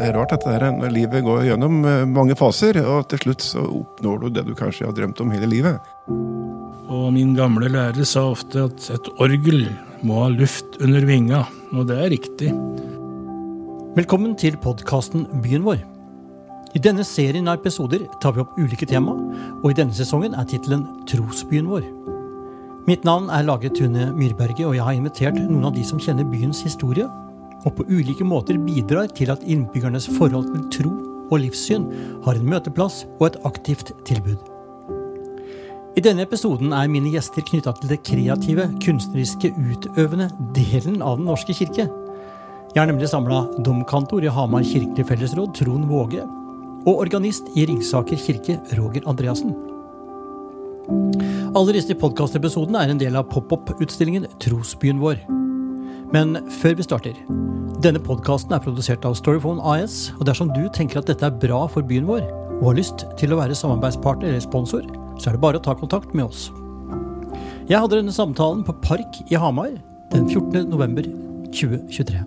Det er rart dette her, når livet går gjennom eh, mange faser, og til slutt så oppnår du det du kanskje har drømt om hele livet. Og min gamle lærer sa ofte at et orgel må ha luft under vinga, og det er riktig. Velkommen til podkasten Byen vår. I denne serien av episoder tar vi opp ulike tema, og i denne sesongen er tittelen Trosbyen vår. Mitt navn er Lage Tune Myrberget, og jeg har invitert noen av de som kjenner byens historie, og på ulike måter bidrar til at innbyggernes forhold til tro og livssyn har en møteplass og et aktivt tilbud. I denne episoden er mine gjester knytta til det kreative, kunstneriske, utøvende delen av Den norske kirke. Jeg har nemlig samla domkantor i Hamar kirkelig fellesråd, Trond Våge, og organist i Ringsaker kirke, Roger Andreassen. Alle disse podkastepisodene er en del av pop-opp-utstillingen Trosbyen vår. Men før vi starter Denne podkasten er produsert av Storyphone AS, og dersom du tenker at dette er bra for byen vår, og har lyst til å være samarbeidspartner eller sponsor, så er det bare å ta kontakt med oss. Jeg hadde denne samtalen på Park i Hamar den 14. november 2023.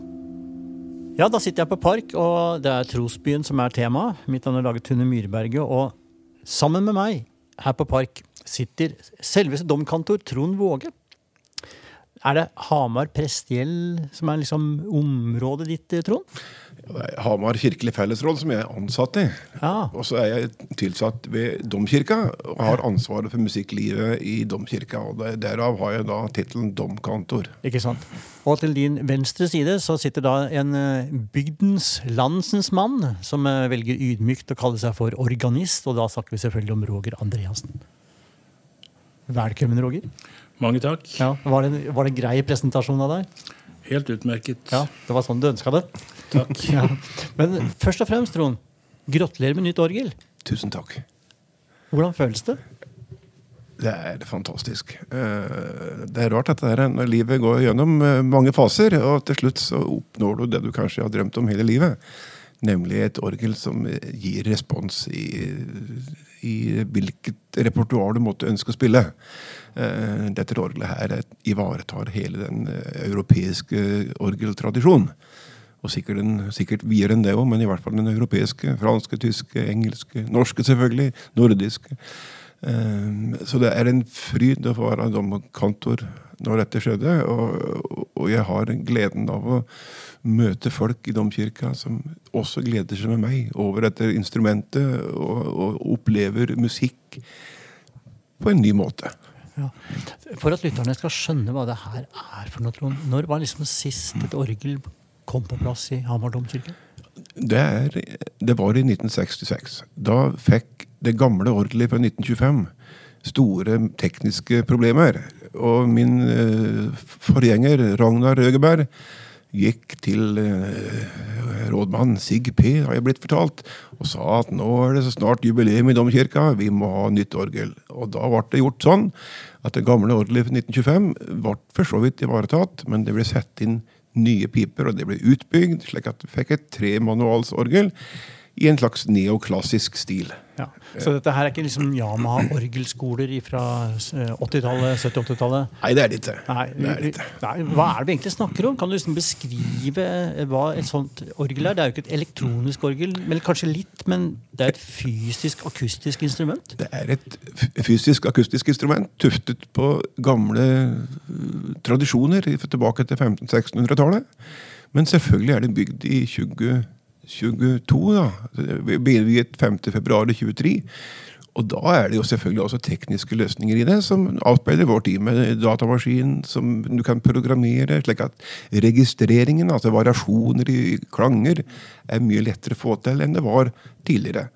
Ja, da sitter jeg på Park, og det er Trosbyen som er temaet. Mitt navn er Lage Tune Myrberget, og sammen med meg her på Park sitter selveste domkantor Trond Våge. Er det Hamar prestegjeld som er liksom området ditt, Trond? Er Hamar kirkelig fellesråd som jeg er ansatt i. Ja. Og så er jeg tilsatt ved Domkirka og har ansvaret for musikklivet i Domkirka. og Derav har jeg da tittelen domkantor. Ikke sant? Og til din venstre side så sitter da en eh, bygdens, landsens mann, som eh, velger ydmykt å kalle seg for organist, og da snakker vi selvfølgelig om Roger Andreassen. Velkommen, Roger. Mange takk. Ja, var, det, var det en grei presentasjon av deg? Helt utmerket. Ja, Det var sånn du ønska det? Takk. Ja. Men først og fremst, Trond, gratulerer med nytt orgel. Tusen takk. Hvordan føles det? Det er fantastisk. Eh, Det er rart dette her, når livet går gjennom eh, mange faser, og til slutt så oppnår du det du kanskje har drømt om hele livet. Nemlig et orgel som eh, gir respons i, i hvilket repertoar du måtte ønske å spille. Eh, Dette orgelet her ivaretar hele den eh, europeiske orgeltradisjonen. Og sikkert, den, sikkert videre enn det òg, men i hvert fall den europeiske. Franske, tyske, engelske, norske selvfølgelig. Nordiske. Så det er en fryd å få være domkantor når dette skjedde. Og, og jeg har gleden av å møte folk i domkirka som også gleder seg med meg over dette instrumentet, og, og opplever musikk på en ny måte. Ja. For at lytterne skal skjønne hva det her er for noe, Trond. Når var liksom sist et orgel kom på plass i Hamar domkirke? Det, det var i 1966. Da fikk det gamle orgelet fra 1925 store tekniske problemer. Og min eh, forgjenger, Ragnar Røgeberg, gikk til eh, rådmann Sig P, har jeg blitt fortalt, og sa at nå er det så snart jubileum i domkirka, vi må ha nytt orgel. Og da ble det gjort sånn at det gamle orgelet fra 1925 ble for så vidt ivaretatt, men det ble satt inn nye piper, og det ble utbygd, slik at vi fikk et tremanualsorgel i en slags neoklassisk stil. Ja. Så dette her er ikke liksom Yamaha-orgelskoler fra 80-tallet? Eh, 70-80-tallet? Nei, det er det ikke. Hva er det vi egentlig snakker om? Kan du liksom beskrive eh, hva et sånt orgel er? Det er jo ikke et elektronisk orgel, men kanskje litt, men det er et fysisk akustisk instrument? Det er et fysisk akustisk instrument tuftet på gamle eh, tradisjoner tilbake til 1500-1600-tallet. Men selvfølgelig er det bygd i 20 22, ja. Begitt 5. februari 23. Og da er det jo selvfølgelig også tekniske løsninger i det, som avspeiler vår tid med datamaskin som du kan programmere, slik at registreringen, altså variasjoner i klanger, er mye lettere å få til enn det var tidligere.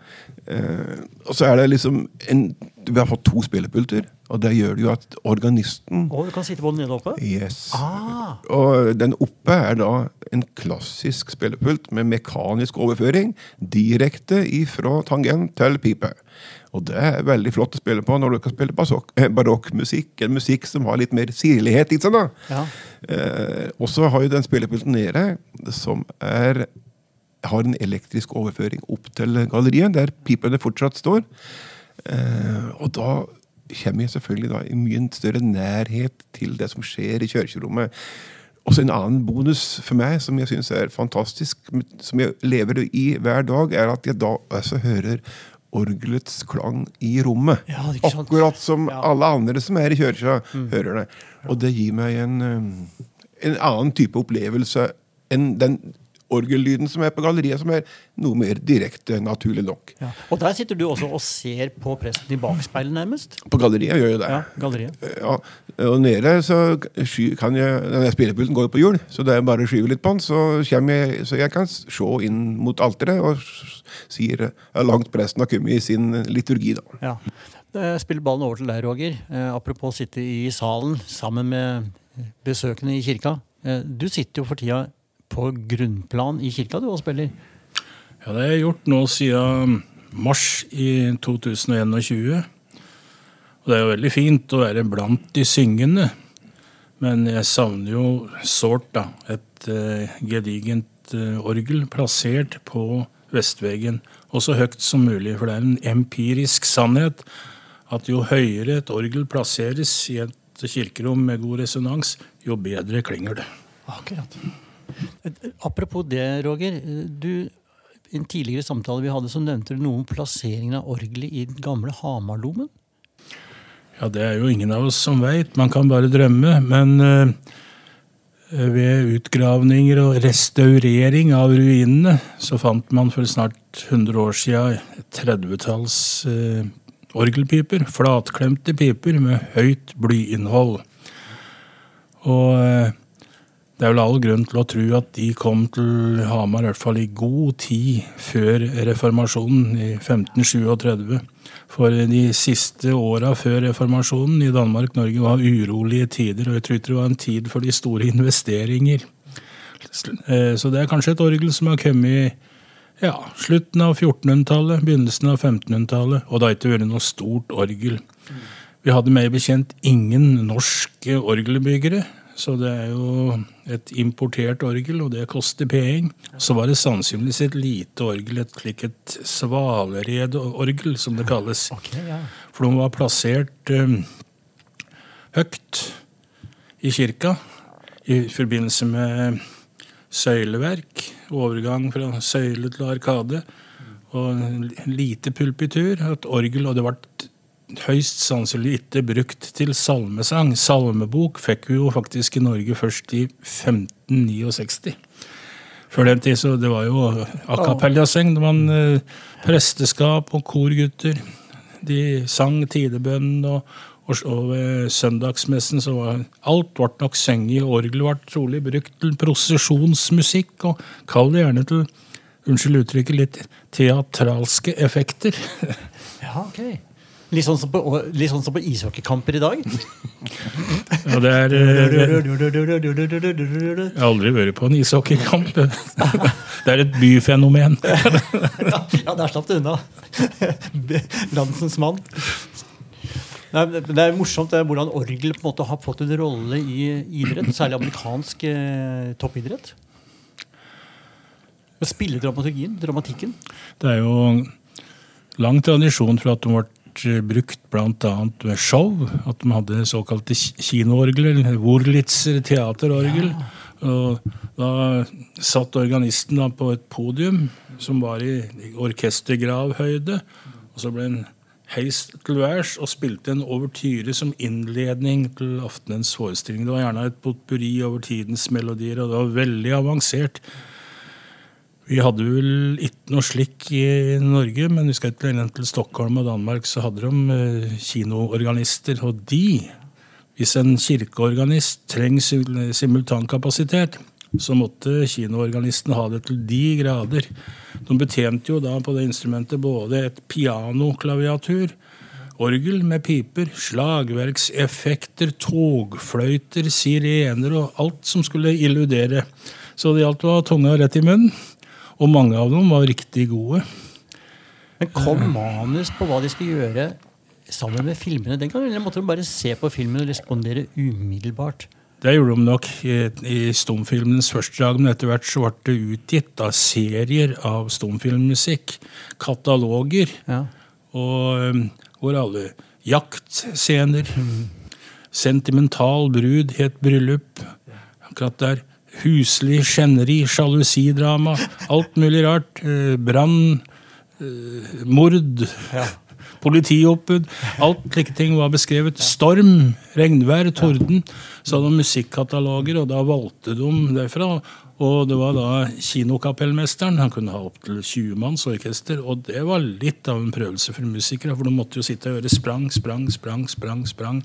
Eh, og så er det liksom en, Vi har fått to spillepulter, og det gjør det jo at organisten Å, du kan sitte på den nede oppe? Yes. Ah, Og den oppe er da en klassisk spillepult med mekanisk overføring direkte ifra tangent til pipe. Og det er veldig flott å spille på når du kan spille eh, barokkmusikk. En musikk som har litt mer sirlighet i seg. da. ja. Eh, og så har jo den spillepulten nede, som er har en elektrisk overføring opp til galleriet, der pipene fortsatt står. Eh, og da kommer jeg selvfølgelig da i mye større nærhet til det som skjer i kirkerommet. også en annen bonus for meg som jeg syns er fantastisk, som jeg lever i hver dag, er at jeg da altså hører orgelets klang i rommet. Ja? Akkurat som Ja. alle andre som er i kirka, hører det. Og det gir meg en, eh, en annen type opplevelse enn den orgellyden som er på galleriet, som er noe mer direkte, naturlig nok. Ja. Og der sitter du også og ser på presten i bakspeilet, nærmest. På galleriet gjør jeg det. Ja, galleriet. Ja, og nede så kan jeg Denne spillepulten går jo på hjul, så det er bare å skyve litt på den, så, jeg, så jeg kan se inn mot alteret og sier langt presten har kommet i sin liturgi. da. Ja. Spiller ballen over til deg, Roger. Eh, apropos sitte i salen sammen med besøkende i kirka. Eh, du sitter jo for tida på grunnplan i kirka du òg spiller. Ja, det har jeg gjort nå siden mars i 2021. Og det er jo veldig fint å være blant de syngende. Men jeg savner jo sårt da, et uh, gedigent uh, orgel plassert på vestveggen, og så høyt som mulig. For det er en empirisk sannhet at jo høyere et orgel plasseres i et kirkerom med god resonans, jo bedre klinger det. Akkurat. Apropos det, Roger. Du, I en tidligere samtale vi hadde, så nevnte du noe om plasseringen av orgelet i den gamle Hamardomen. Ja, det er jo ingen av oss som veit. Man kan bare drømme. Men uh, ved utgravninger og restaurering av ruinene så fant man for snart 100 år sia et tredvetalls uh, orgelpiper. Flatklemte piper med høyt blyinnhold. Og eh, det er vel all grunn til å tro at de kom til Hamar i hvert fall i god tid før reformasjonen i 1537. For de siste åra før reformasjonen i Danmark-Norge var urolige tider, og jeg tror ikke det var en tid for de store investeringer. Eh, Så det er kanskje et orgel som har kommet i ja, slutten av 1400-tallet, begynnelsen av 1500-tallet, og det har ikke vært noe stort orgel. Vi hadde meg bekjent ingen norske orgelbyggere, så det er jo et importert orgel, og det koster penger. Så var det sannsynligvis et lite orgel, et slik et svaleredorgel, som det kalles. Ja. For de var plassert um, høyt i kirka i forbindelse med søyleverk, overgang fra søyle til arkade, og lite pulpitur, et orgel, og det ble høyst sannsynlig ikke brukt til salmesang. Salmebok fikk vi jo faktisk i Norge først i 1569. Før den tid så det var jo a det var en, Presteskap og korgutter. De sang tidebønnen, og, og, og ved søndagsmessen så var alt ble nok sunget. Orgelet ble trolig brukt til prosesjonsmusikk, og kall det gjerne til unnskyld uttrykket, litt teatralske effekter. ja, ok. Litt sånn som på, sånn som på ishockeykamper i dag. Ja, det er eh, Jeg har aldri vært på en ishockeykamp. Det er et byfenomen. ja, der slapp du unna. Landsens mann. Det er morsomt det er hvordan orgel på en måte har fått en rolle i idrett, særlig amerikansk eh, toppidrett. Å spille dramaturgien, dramatikken. Det er jo lang tradisjon for at de ble brukt bl.a. ved show. At de hadde såkalte kinoorgler, Wurlitzer teaterorgel. Og da satt organisten da på et podium som var i orkestergravhøyde. Og så ble han heist til værs og spilte en overtyre som innledning til aftenens forestilling. Det var gjerne et potpurri over tidens melodier, og det var veldig avansert. Vi hadde vel ikke noe slik i Norge, men skal ikke lenger til Stockholm og Danmark, så hadde de eh, kinoorganister. Og de, hvis en kirkeorganist trenger simultankapasitet, så måtte kinoorganisten ha det til de grader. De betjente jo da på det instrumentet både et pianoklaviatur, orgel med piper, slagverkseffekter, togfløyter, sirener og alt som skulle illudere. Så det gjaldt å ha tunga rett i munnen. Og mange av dem var riktig gode. Men kom manus på hva de skulle gjøre sammen med filmene den gangen? Eller måtte de bare se på filmen og respondere umiddelbart? Det gjorde de nok i, i stumfilmens første dag, men etter hvert så ble det utgitt da, serier av stumfilmmusikk. Kataloger. Ja. Og um, hvor alle jaktscener. Sentimental brud het bryllup. akkurat der. Huslig skjenneri, sjalusidrama, alt mulig rart. Eh, Brann, eh, mord, Ja. politioppbud. Alt slike ting var beskrevet. Storm, regnvær, torden. Så hadde de musikkataloger, og da valgte de derfra. Og det var da kinokapellmesteren. Han kunne ha opptil 20 manns orkester. Og det var litt av en prøvelse for musikere, for de måtte jo sitte og gjøre sprang, sprang, sprang, sprang. sprang.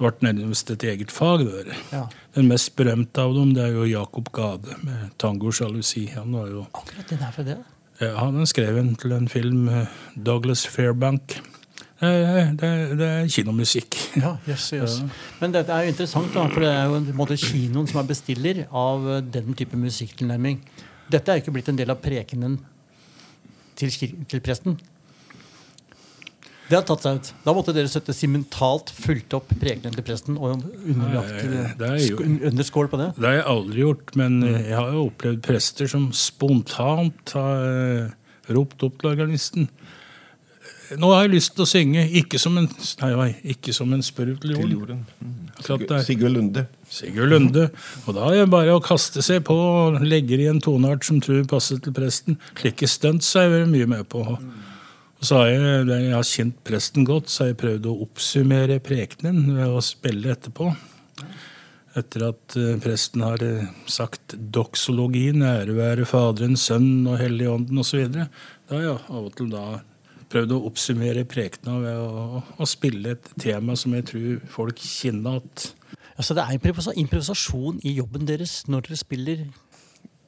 Det ble nærmest et eget fag. der. Ja. Den mest berømte av dem det er jo Jakob Gade med 'Tango sjalusi'. Han var jo Akkurat den er for det. ja, han skrev en til en film, eh, Douglas Fairbank. Det, det, det er kinomusikk. Ja, yes, yes. Men dette er jo interessant, da, for det er jo en måte kinoen som er bestiller av eh, den type musikktilnærming. Dette er jo ikke blitt en del av prekenen til, til presten. Det har tatt seg ut. Da måtte dere støtte simentalt fulgt opp prekenen til presten og underlagt Nei, eh, det er jo- sk- under skål på det. Det har jeg aldri gjort, men eh, jeg har jo opplevd prester som spontant har eh, ropt opp til organisten. Nå har jeg lyst til å synge, ikke som en, nei, nei, ikke som en spurv til Til jorden. Mm. Sigurd Lunde. Sigurd Lunde. Og da er det bare å kaste seg på og legge i en toneart som tror passer til presten. Slike stunts har jeg mye med på. Så har jeg, jeg har kjent presten godt, så har jeg prøvd å oppsummere prekenen ved å spille etterpå. Etter at eh, presten har eh, sagt doksologien, ære være Faderen, Sønnen og Helligånden osv. Da har jeg av og til da prøvd å oppsummere prekena ved å, å spille et tema som jeg tror folk kjenner at Altså, det er improvisasjon i jobben deres når dere spiller.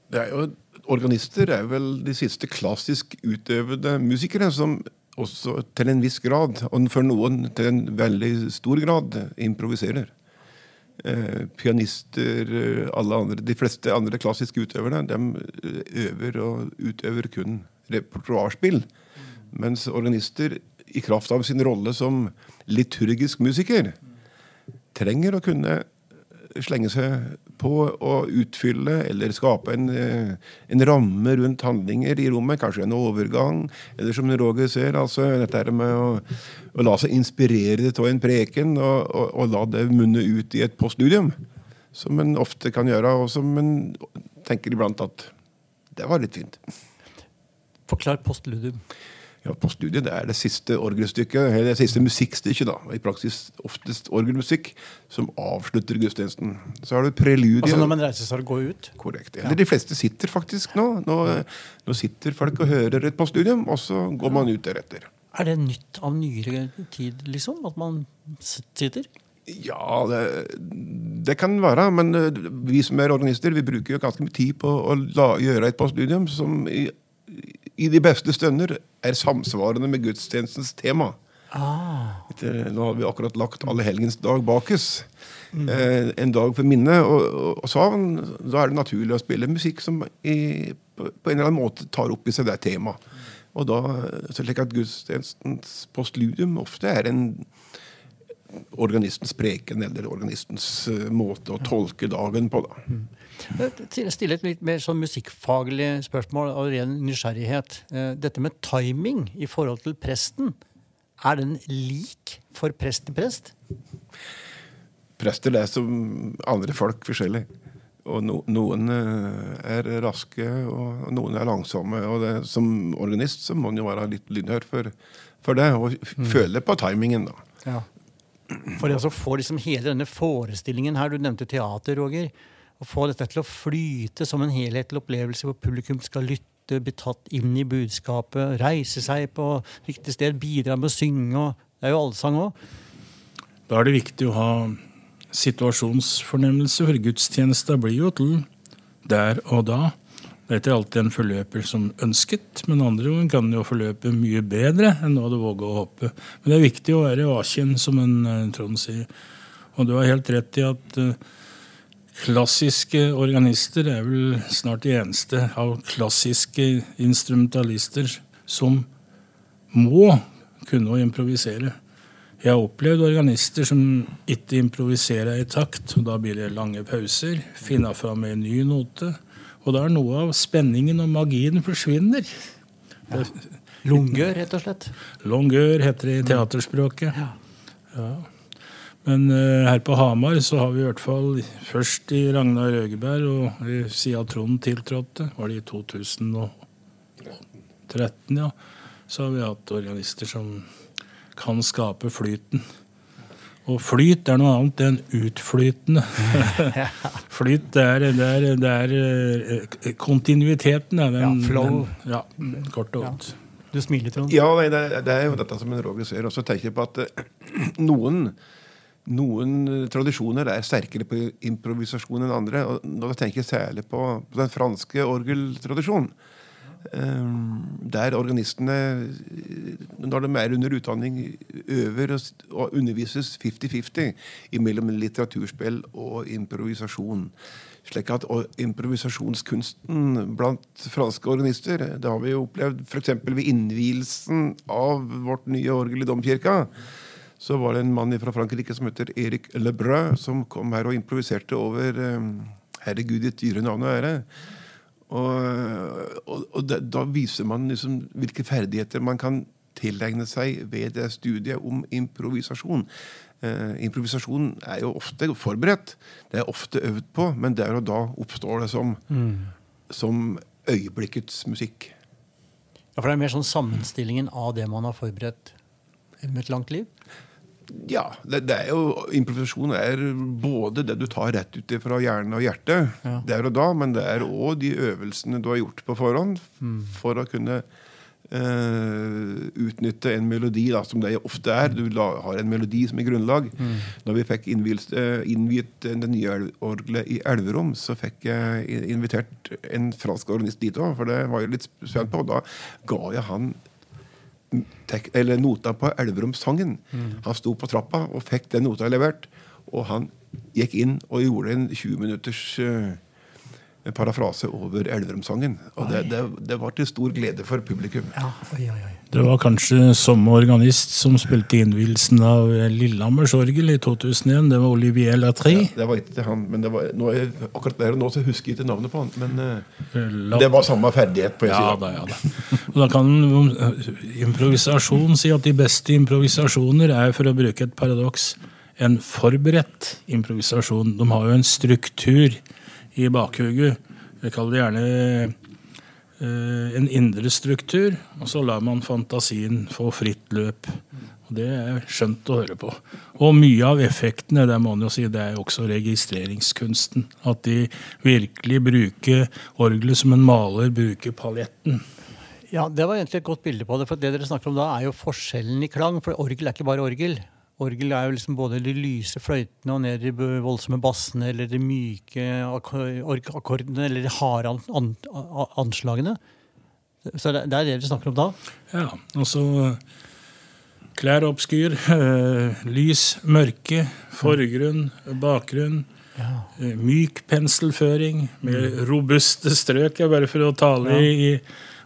Det er jo, organister er vel de siste klassisk utøvende musikere som også til en viss grad, og for noen til en veldig stor grad, improviserer. Eh, pianister, eh, alle andre, de fleste andre klassiske utøverne, de eh, øver og utøver kun repertoarspill. Mens organister, i kraft av sin rolle som liturgisk musiker, trenger å kunne slenge seg på å utfylle eller skape en, eh, en ramme rundt handlinger i rommet. Kanskje en overgang, eller som Roger ser, altså dette her med å, å la seg inspirere av en preken og, og, og la det munne ut i et postludium. Som en ofte kan gjøre, og som en tenker iblant at det var litt fint. Forklar postludium. Ja, studiet, det er det siste orgelstykket, eller det siste musikkstykket, da, i praksis oftest orgelmusikk, som avslutter gudstjenesten. Så har du preludiet. Altså når man reiser seg og går ut. Korrekt. Eller de fleste sitter faktisk nå. nå. Nå sitter folk og hører et postludium, og så går man ut deretter. Er det nytt av nyere tid, liksom? At man sitter? Ja, det, det kan være, men eh, vi som er organister, vi bruker jo ganske mye tid på å la, gjøre et postludium som i, i de beste stunder er samsvarende med gudstjenestens tema. Ah, Etter- Nå har vi akkurat lagt alle helgens dag bak oss. Eh, en dag for minne og, og, og savn. Da er det naturlig å spille musikk som i, på, på en eller annen måte tar opp i seg det temaet. Og da, så slik at gudstjenestens postludium ofte er en organistens preken eller organistens uh, måte å tolke dagen på. da. Å stille et litt mer sånn musikkfaglig spørsmål av ren nysgjerrighet. Eh, Dette med timing i forhold til presten, er den lik for prest til prest? Prester er som andre folk forskjellig. Og no, noen eh, er raske, og noen er langsomme. Og det, som organist så må en jo være litt lydhør for, for det, og mm. føle på timingen. da. Ja. For det å få liksom hele denne forestillingen her, du nevnte teater, Roger. Å få dette til å flyte som en helhetlig opplevelse hvor publikum skal lytte, bli tatt inn i budskapet, reise seg på riktig sted, bidra med å synge. Det er jo allsang òg. Da er det viktig å ha situasjonsfornemmelse, for gudstjenesta blir jo til der og da. Det er ikke alltid en forløper som ønsket, men andre ganger kan jo forløpe mye bedre enn hva du våger å håpe. Men det er viktig å være vaken, som en eh, Trond sier. Og du har helt rett i at eh, klassiske organister er vel snart de eneste av klassiske instrumentalister som må kunne å improvisere. Jeg har opplevd organister som ikke improviserer i takt, og da blir det lange pauser. Finne fram en ny note. Og da er noe av spenningen og magien forsvinner. Lungør, rett og slett. Longør heter det i teaterspråket. Ja. Ja. Men eh, her på Hamar så har vi i hvert fall først i Ragnar Røgeberg, og eh, siden Trond tiltrådte, var det i 2013, ja, så har vi hatt organister som kan skape flyten. Og flyt er noe annet enn utflytende. Flyt, er, det er, det er eh, kontinuiteten. er Den, Ja, flow. Den, ja, kort og Ja. godt. Du smiler, Trond. Ja, nei, det, er- det er jo dette som en Roger ser. Og så tenker jeg på at noen, noen tradisjoner er sterkere på improvisasjon enn andre. og Da tenker jeg særlig på, den franske orgeltradisjonen. Eh, Der organistene, eh, når de er under utdanning, øver og undervises 50-50 mellom litteraturspill og improvisasjon. Slik at improvisasjonskunsten blant franske organister Det har vi jo opplevd f.eks. ved innvielsen av vårt nye orgel i domkirka. Så var det en mann fra Frankrike som heter Erik Lebrun, som kom her og improviserte over Herregud, 'Herre ditt dyre navn og ære'. Og, og, og da, da viser man liksom hvilke ferdigheter man kan tilegne seg ved det studiet om improvisasjon. Eh, improvisasjon er jo ofte forberedt, det er ofte øvd på, men der og da oppstår det som, som øyeblikkets musikk. Ja, For det er mer sånn sammenstillingen av det man har forberedt med et langt liv? Ja, det, det er jo, improvisasjon er både det du tar rett ut fra hjerne og hjerte Ja. der og da, men det er òg de øvelsene du har gjort på forhånd for å kunne eh, utnytte en melodi, da, som det ofte er. Du la, har en melodi som er grunnlag. Når vi fikk innviet, eh, det nye orgelet i Elverum, så fikk jeg invitert en fransk organist dit òg, for det var jeg litt spent på. Og da ga jeg han eller nota på Elverumssangen. Han sto på trappa og fikk den nota levert. Og han gikk inn og gjorde en 20 minutters uh, parafrase over Elverumssangen. Og det, det, det var til stor glede for publikum. Ja, oi, oi, oi. Det var kanskje samme organist som spilte innvielsen av Lillehammers orgel i 2001. Det var Olivier Latry. Det var ikke han, men det var, nå akkurat der og nå så husker jeg ikke navnet på han. Men eh, La- det var samme ferdighet. på en Ja side. da, ja da. Og da kan eh, improvisasjon si at de beste improvisasjoner er, for å bruke et paradoks, en forberedt improvisasjon. De har jo en struktur i bakhugget. Jeg kaller det gjerne en indre struktur, og så lar man fantasien få fritt løp. Og Det er skjønt å høre på. Og mye av effektene det må man jo si, det er jo også registreringskunsten. At de virkelig bruker orgelet som en maler bruker paljetten. Ja, Det var egentlig et godt bilde på det. for Det dere snakker om da, er jo forskjellen i klang. For orgel er ikke bare orgel. Orgel er jo liksom både de lyse fløytene og ned i de voldsomme bassene, eller de myke akkor- akkordene, eller de harde an, an, anslagene. Så det, er det vi snakker om da? Ja, og så klær obskyr, eh, lys, mørke, forgrunn, bakgrunn. Ja. eh, Myk penselføring med robuste strøk, bare for å tale i,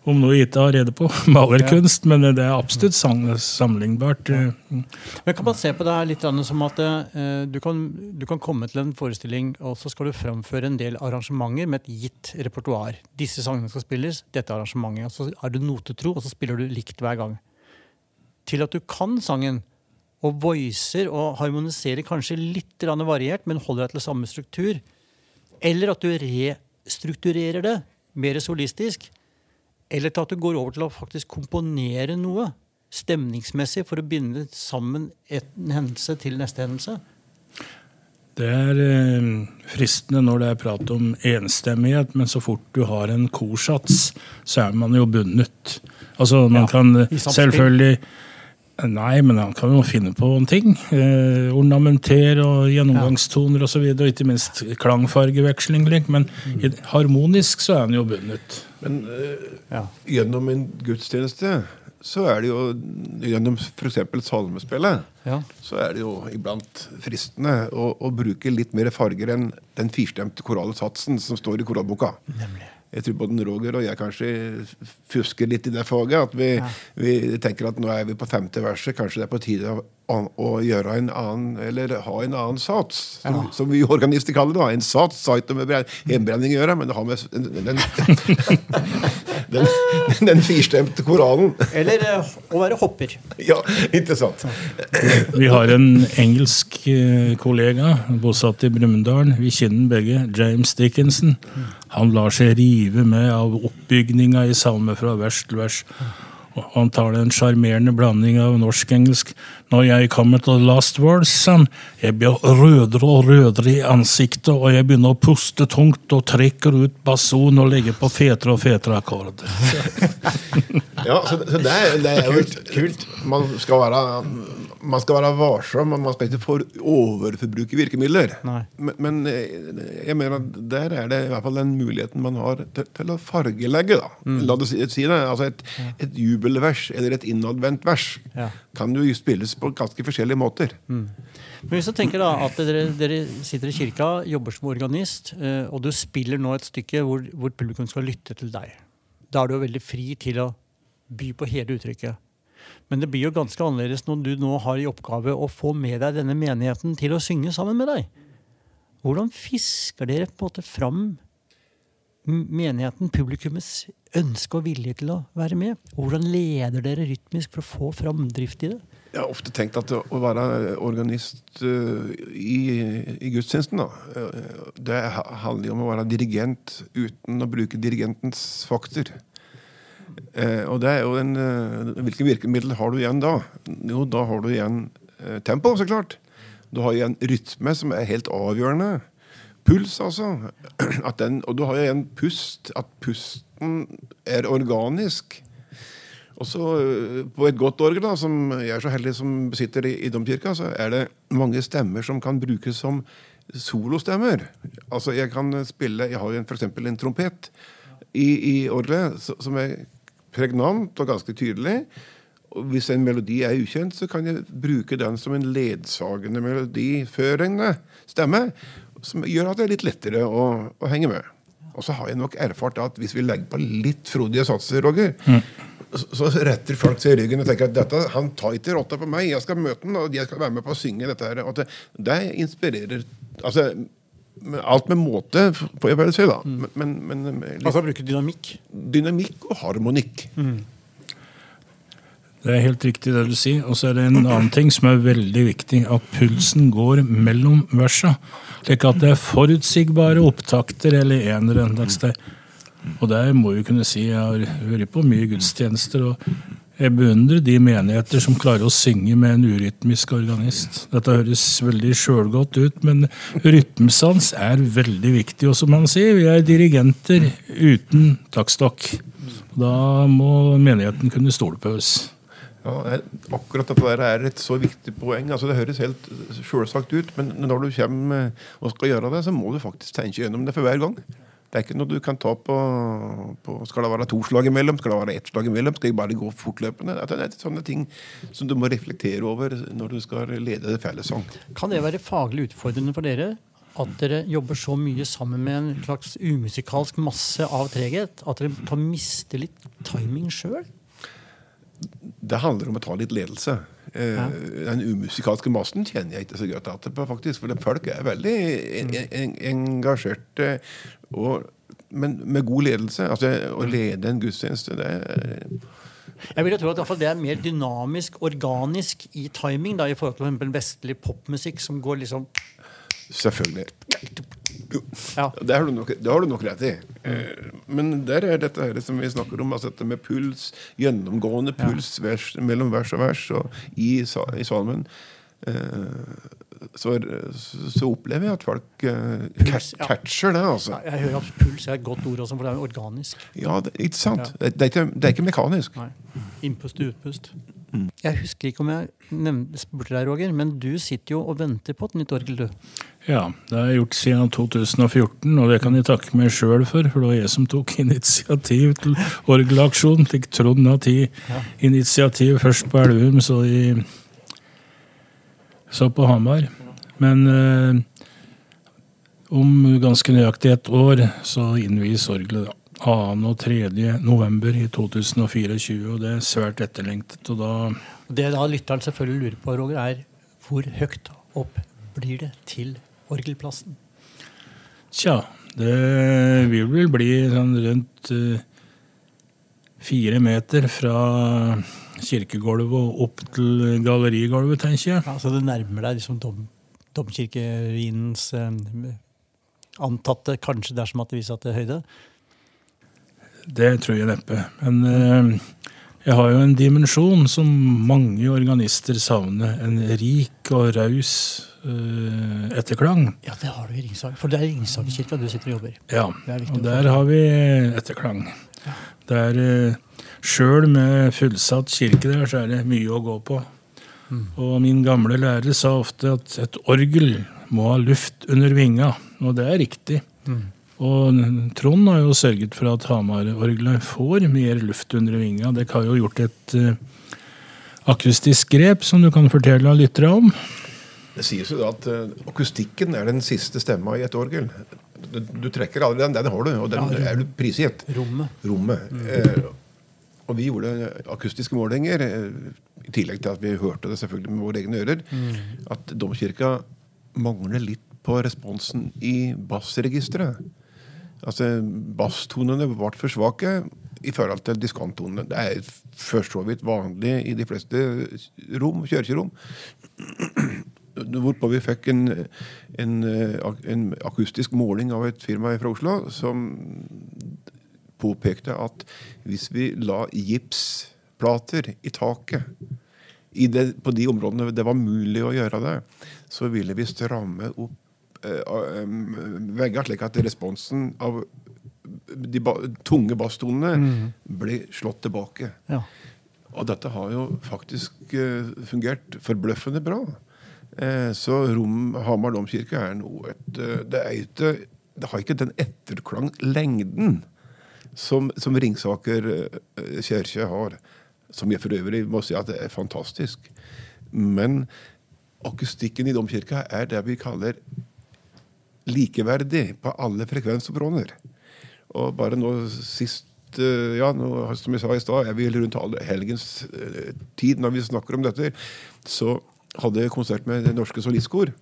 om noe jeg ikke har rede på. Malerkunst, men det er absolutt sam sammenlignbart. Ja. Men kan man se på det her litt som at eh, du, kan, du kan komme til en forestilling, og så skal du framføre en del arrangementer med et gitt repertoar. Disse sangene skal spilles, dette arrangementet. Og så er du notetro, og så spiller du likt hver gang. Til at du kan sangen, og voicer og harmoniserer kanskje litt variert, men holder deg til samme struktur. Eller at du restrukturerer det mer solistisk. Eller til at du går over til å faktisk komponere noe stemningsmessig for å binde sammen en hendelse til neste hendelse. Det er eh, fristende når det er prat om enstemmighet, men så fort du har en korsats, så er man jo bundet. Altså, man Ja, kan selvfølgelig Nei, men han kan jo finne på en ting. Eh, ornamenter og gjennomgangstoner osv. Og, så videre, og ikke minst klangfargeveksling. Men i, harmonisk så er han jo bundet. Men eh, Ja. gjennom en gudstjeneste så er det jo Gjennom f.eks. salmespillet Ja. så er det jo iblant fristende å, å bruke litt mer farger enn den firstemte korale satsen som står i koralboka. Nemlig. Jeg tror både Roger og jeg kanskje fusker litt i det faget. At vi, Ja. vi tenker at nå er vi på femte verset, kanskje det er på tide å, å gjøre en annen, eller ha en annen sats. Som, Ja. som vi organister kaller det. En sats har ikke med hjemmebrenning å gjøre, men det har med den, den, Den, den firstemte koralen. Eller eh, å være hopper. Ja, interessant. Vi har en engelsk eh, kollega bosatt i Brumunddal. Vi kjenner begge. James Dickinson. Han lar seg rive med av oppbygninga i salmer fra vers til vers. Og han tar en sjarmerende blanding av norsk-engelsk. Når jeg kommer til last words, jeg blir rødere og rødere i ansiktet, og jeg begynner å puste tungt og trekker ut bason og legger på fetere og fetere akkorder. Ja, så, så det, er, det er jo kult. Man skal være man skal være varsom, og man skal ikke for overforbruke virkemidler. Men, men eh, jeg mener at der er det i hvert fall den muligheten man har til, til å fargelegge. da. Mm. La oss si, si det. altså Et, et jubelvers eller et innadvendt vers Ja. kan jo spilles på ganske forskjellige måter. Men hvis du tenker da at dere, dere sitter i kirka, jobber som organist, eh, og du spiller nå et stykke hvor, hvor publikum skal lytte til deg. Da er du jo veldig fri til å by på hele uttrykket. Men det blir jo ganske annerledes når du nå har i oppgave å få med deg denne menigheten til å synge sammen med deg. Hvordan fisker dere på en måte fram menigheten, publikummets ønske og vilje til å være med? Hvordan leder dere rytmisk for å få framdrift i det? Jeg har ofte tenkt at å være organist eh, i, i gudstjenesten eh, Det handler jo om å være dirigent uten å bruke dirigentens fakter. Eh, og det er jo en, Hvilke virkemidler har du igjen da? Jo, da har du igjen tempo, så klart. Du har igjen rytme, som er helt avgjørende. Puls, altså. Den, og du har igjen pust. At pusten er organisk. Og så øh, På et godt orgel, da, som jeg er så heldig som besitter i, i domkirka, så er det mange stemmer som kan brukes som solostemmer. Altså Jeg kan spille Jeg har jo f.eks. en trompet i, i orgelet som er pregnant og ganske tydelig. Og hvis en melodi er ukjent, så kan jeg bruke den som en ledsagende melodiførende stemme. Som gjør at det er litt lettere å, å henge med. Og så har jeg nok erfart at hvis vi legger på litt frodige satser, Roger, så, så retter folk seg i ryggen og tenker at dette, han tar ikke rotta på meg, jeg skal møte han, og jeg skal være med på å synge dette her. Og det, det inspirerer altså, Alt med måte, får jeg vel si, da. Men, men, men litt Altså bruke dynamikk. dynamikk og harmonikk. Det er helt riktig det du sier. Og så er det en annen ting som er veldig viktig. At pulsen går mellom versa. Slik at det er forutsigbare opptakter eller enere. Og der må vi kunne si jeg har vært på mye gudstjenester. og jeg beundrer de menigheter som klarer å synge med en urytmisk organist. Dette høres veldig sjølgodt ut, men rytmesans er veldig viktig. Og som han sier, vi er dirigenter uten taktstokk. Da må menigheten kunne stole på oss. Ja, akkurat dette der er et så viktig poeng. altså Det høres helt selvsagt ut, men når du kommer og skal gjøre det, så må du faktisk tenke gjennom det for hver gang. Det er ikke noe du kan ta på, på Skal det være to slag imellom? Skal det være ett slag imellom? Skal jeg bare gå fortløpende? Det er sånne ting som du må reflektere over når du skal lede fellessang. Kan det være faglig utfordrende for dere? At dere jobber så mye sammen med en slags umusikalsk masse av treghet at dere kan miste litt timing sjøl? Det handler om å ta litt ledelse. Eh, Ja. Den umusikalske massen kjenner jeg ikke så godt etterpå, faktisk. For folk er veldig en, en, engasjerte. Og, men med god ledelse. Altså Å lede en gudstjeneste, det er Jeg vil jo tro at det er mer dynamisk, organisk i timing da, i forhold til vestlig popmusikk som går liksom Selvfølgelig. Ja. det har du nok, det har du nok rett i. Eh, Men der er dette her som vi snakker om, altså dette med puls, gjennomgående puls vers, mellom vers og vers og i, i salmen. Eh, Så, så opplever jeg at folk eh, Puls, ja. catcher det, altså. Ja, Jeg hører at puls er et godt ord også, for det er organisk. Ja, det, ikke sant? Det, det, er ikke, det er ikke mekanisk. Nei. Innpust og utpust. Jeg husker ikke om jeg nevnte, spurte deg, Roger, men du sitter jo og venter på et nytt orgel, du. Ja, det har jeg gjort siden 2014, og det kan jeg takke meg sjøl for. For det var jeg som tok initiativ til orgelaksjon. Fikk Trond av ti initiativ først på Elverum, så, i, så på Hamar. Men eh, om ganske nøyaktig et år så innvies orgelet. 2. og 3. november i 2024, og det er svært etterlengtet. Og da Det da lytteren selvfølgelig lurer på, Roger, er hvor høyt opp blir det til orgelplassen? Tja, det vil vel bli sånn rundt eh, fire meter fra kirkegulvet og opp til gallerigulvet, tenker jeg. Ja, så det nærmer deg liksom dom, domkirkeruinens eh, antatte, kanskje dersom at det viser at det er høyde? Det tror jeg neppe. Men eh, jeg har jo en dimensjon som mange organister savner. En rik og raus eh, etterklang. Ja, det har du i Ringsaker. For det er i Ringsakerkirka du sitter og jobber. Ja, er og der har vi etterklang. Der uh, Sjøl med fullsatt kirke der, så er det mye å gå på. Og min gamle lærer sa ofte at et orgel må ha luft under vinga, og det er riktig. Og Trond har jo sørget for at Hamar-orgelet får mer luft under vinga. Dere har jo gjort et uh, akustisk grep som du kan fortelle lyttere om. Det sies jo da at uh, akustikken er den siste stemma i et orgel. Du, du trekker aldri den, den har du, og den er du prisgitt. Rommet. Rommet. Eh, og vi gjorde akustiske målinger, i tillegg til at vi hørte det selvfølgelig med våre egne ører, at domkirka mangler litt på responsen i bassregisteret. Altså, Basstonene ble for svake i forhold til diskanttonene. Det er for så vidt vanlig i de fleste rom, kirkerom. Hvorpå vi fikk en, en, en akustisk måling av et firma fra Oslo som påpekte at hvis vi la gipsplater i taket i det, på de områdene det var mulig å gjøre det, så ville vi stramme opp eh, um, veggene, slik at responsen av de ba tunge basstonene Blir slått tilbake. Ja. Og dette har jo faktisk uh, fungert forbløffende bra. Eh, så Rom, Hamar domkirke er noe et, uh, det, er ikke, det har ikke den etterklanglengden som, som Ringsaker eh, kirke har. Som jeg for øvrig må si at det er fantastisk. Men akustikken i domkirka er det vi kaller likeverdig på alle frekvensområder. Og bare nå sist eh, ja, nå, som jeg sa i stad, jeg vil rundt helgens eh, tid når vi snakker om dette. Så hadde jeg konsert med Det Norske Solistkor.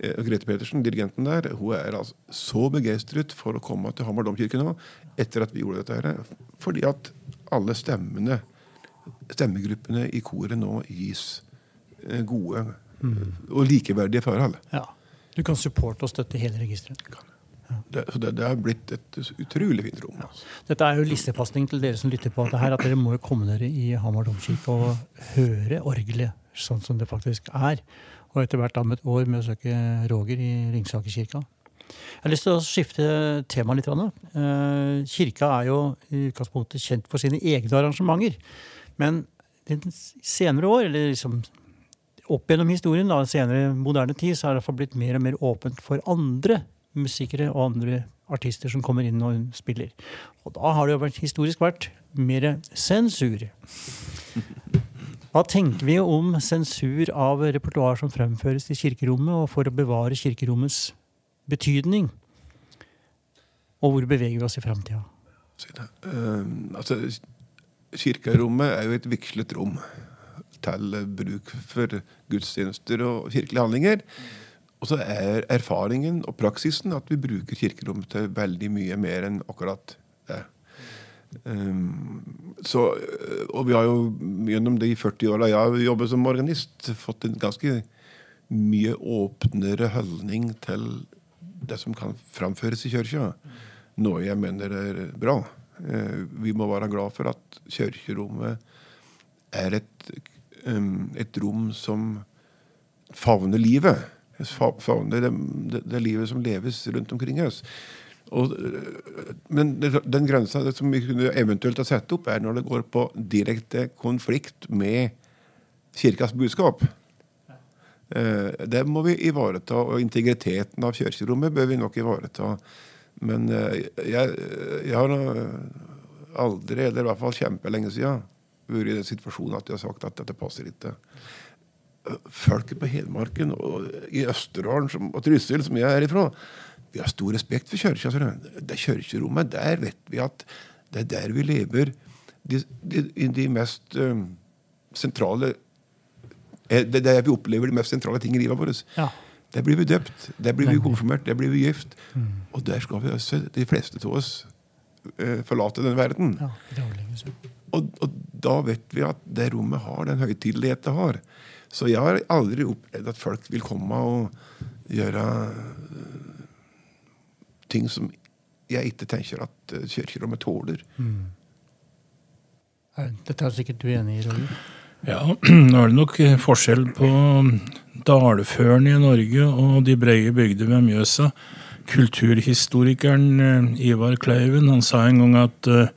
Eh, Grete Petersen, dirigenten der, hun er altså så begeistret for å komme til Hamar domkirke nå, etter at vi gjorde dette her, fordi at alle stemmene, stemmegruppene i koret nå gis gode gode og likeverdige forhold. ja. Du kan supporte og støtte hele registeret. Det, det, det er blitt et utrolig fint rom. Ja. Dette er jo listepasning til dere som lytter på dette her, at dere må jo komme dere i Hamar domkirke og høre orgelet sånn som det faktisk er. Og etter hvert om et år med å søke Roger i Ringsakerkirka. Jeg har lyst til å skifte tema litt. Eh, Kirka er jo i utgangspunktet kjent for sine egne arrangementer. Men senere år, eller liksom opp gjennom historien, da, senere moderne tid, så har det blitt mer og mer åpent for andre musikere og andre artister som kommer inn og spiller. Og da har det jo vært, historisk vært mer sensur. Hva tenker vi om sensur av repertoar som fremføres i kirkerommet, og for å bevare kirkerommets betydning? Og hvor beveger vi oss i framtida? Uh. Eh, altså, kirkerommet er jo et vigslet rom til bruk for gudstjenester og kirkelige handlinger. Og så er erfaringen og praksisen at vi bruker kirkerommet til veldig mye mer enn akkurat det. Um, så, og vi har jo gjennom de 40 åra jeg har jobbet som organist, fått en ganske mye åpnere holdning til det som kan framføres i kirka. Noe jeg mener er bra. Eh, vi må være glad for at kirkerommet er et, et rom som favner livet. Favner det, det, det livet som leves rundt omkring oss. Og, øh, men den grensa som vi kunne eventuelt ha satt opp, er når det går på direkte konflikt med kirkas budskap. Eh, Det må vi ivareta, og integriteten av kirkerommet bør vi nok ivareta. Men eh, jeg, jeg har aldri, eller i hvert fall kjempelenge siden, vært i den situasjonen at de har sagt at dette passer ikke folket på Hedmarken og i Østerdalen som, og Trysil, som jeg er ifra, vi har stor respekt for kirka. Det kirkerommet, der vet vi at det er der vi lever de, de, de mest eh, sentrale eh, Det er der vi opplever de mest sentrale ting i livet vårt. Ja. Der blir vi døpt, der blir vi konfirmert, der blir vi gift. Og der skal vi også, de fleste av oss, eh, forlate denne verden. Ja. Og, og da vet vi at det rommet har den høytidelighet det har. Så jeg har aldri opplevd at folk vil komme og gjøre øh, ting som jeg ikke tenker at øh, kirkerommet tåler. Mm. Dette er sikkert du enig i, Roger? Ja, nå er det nok eh, forskjell på dalførene i Norge og de brede bygder ved Mjøsa. Kulturhistorikeren eh, Ivar Kleiven han sa en gang at eh,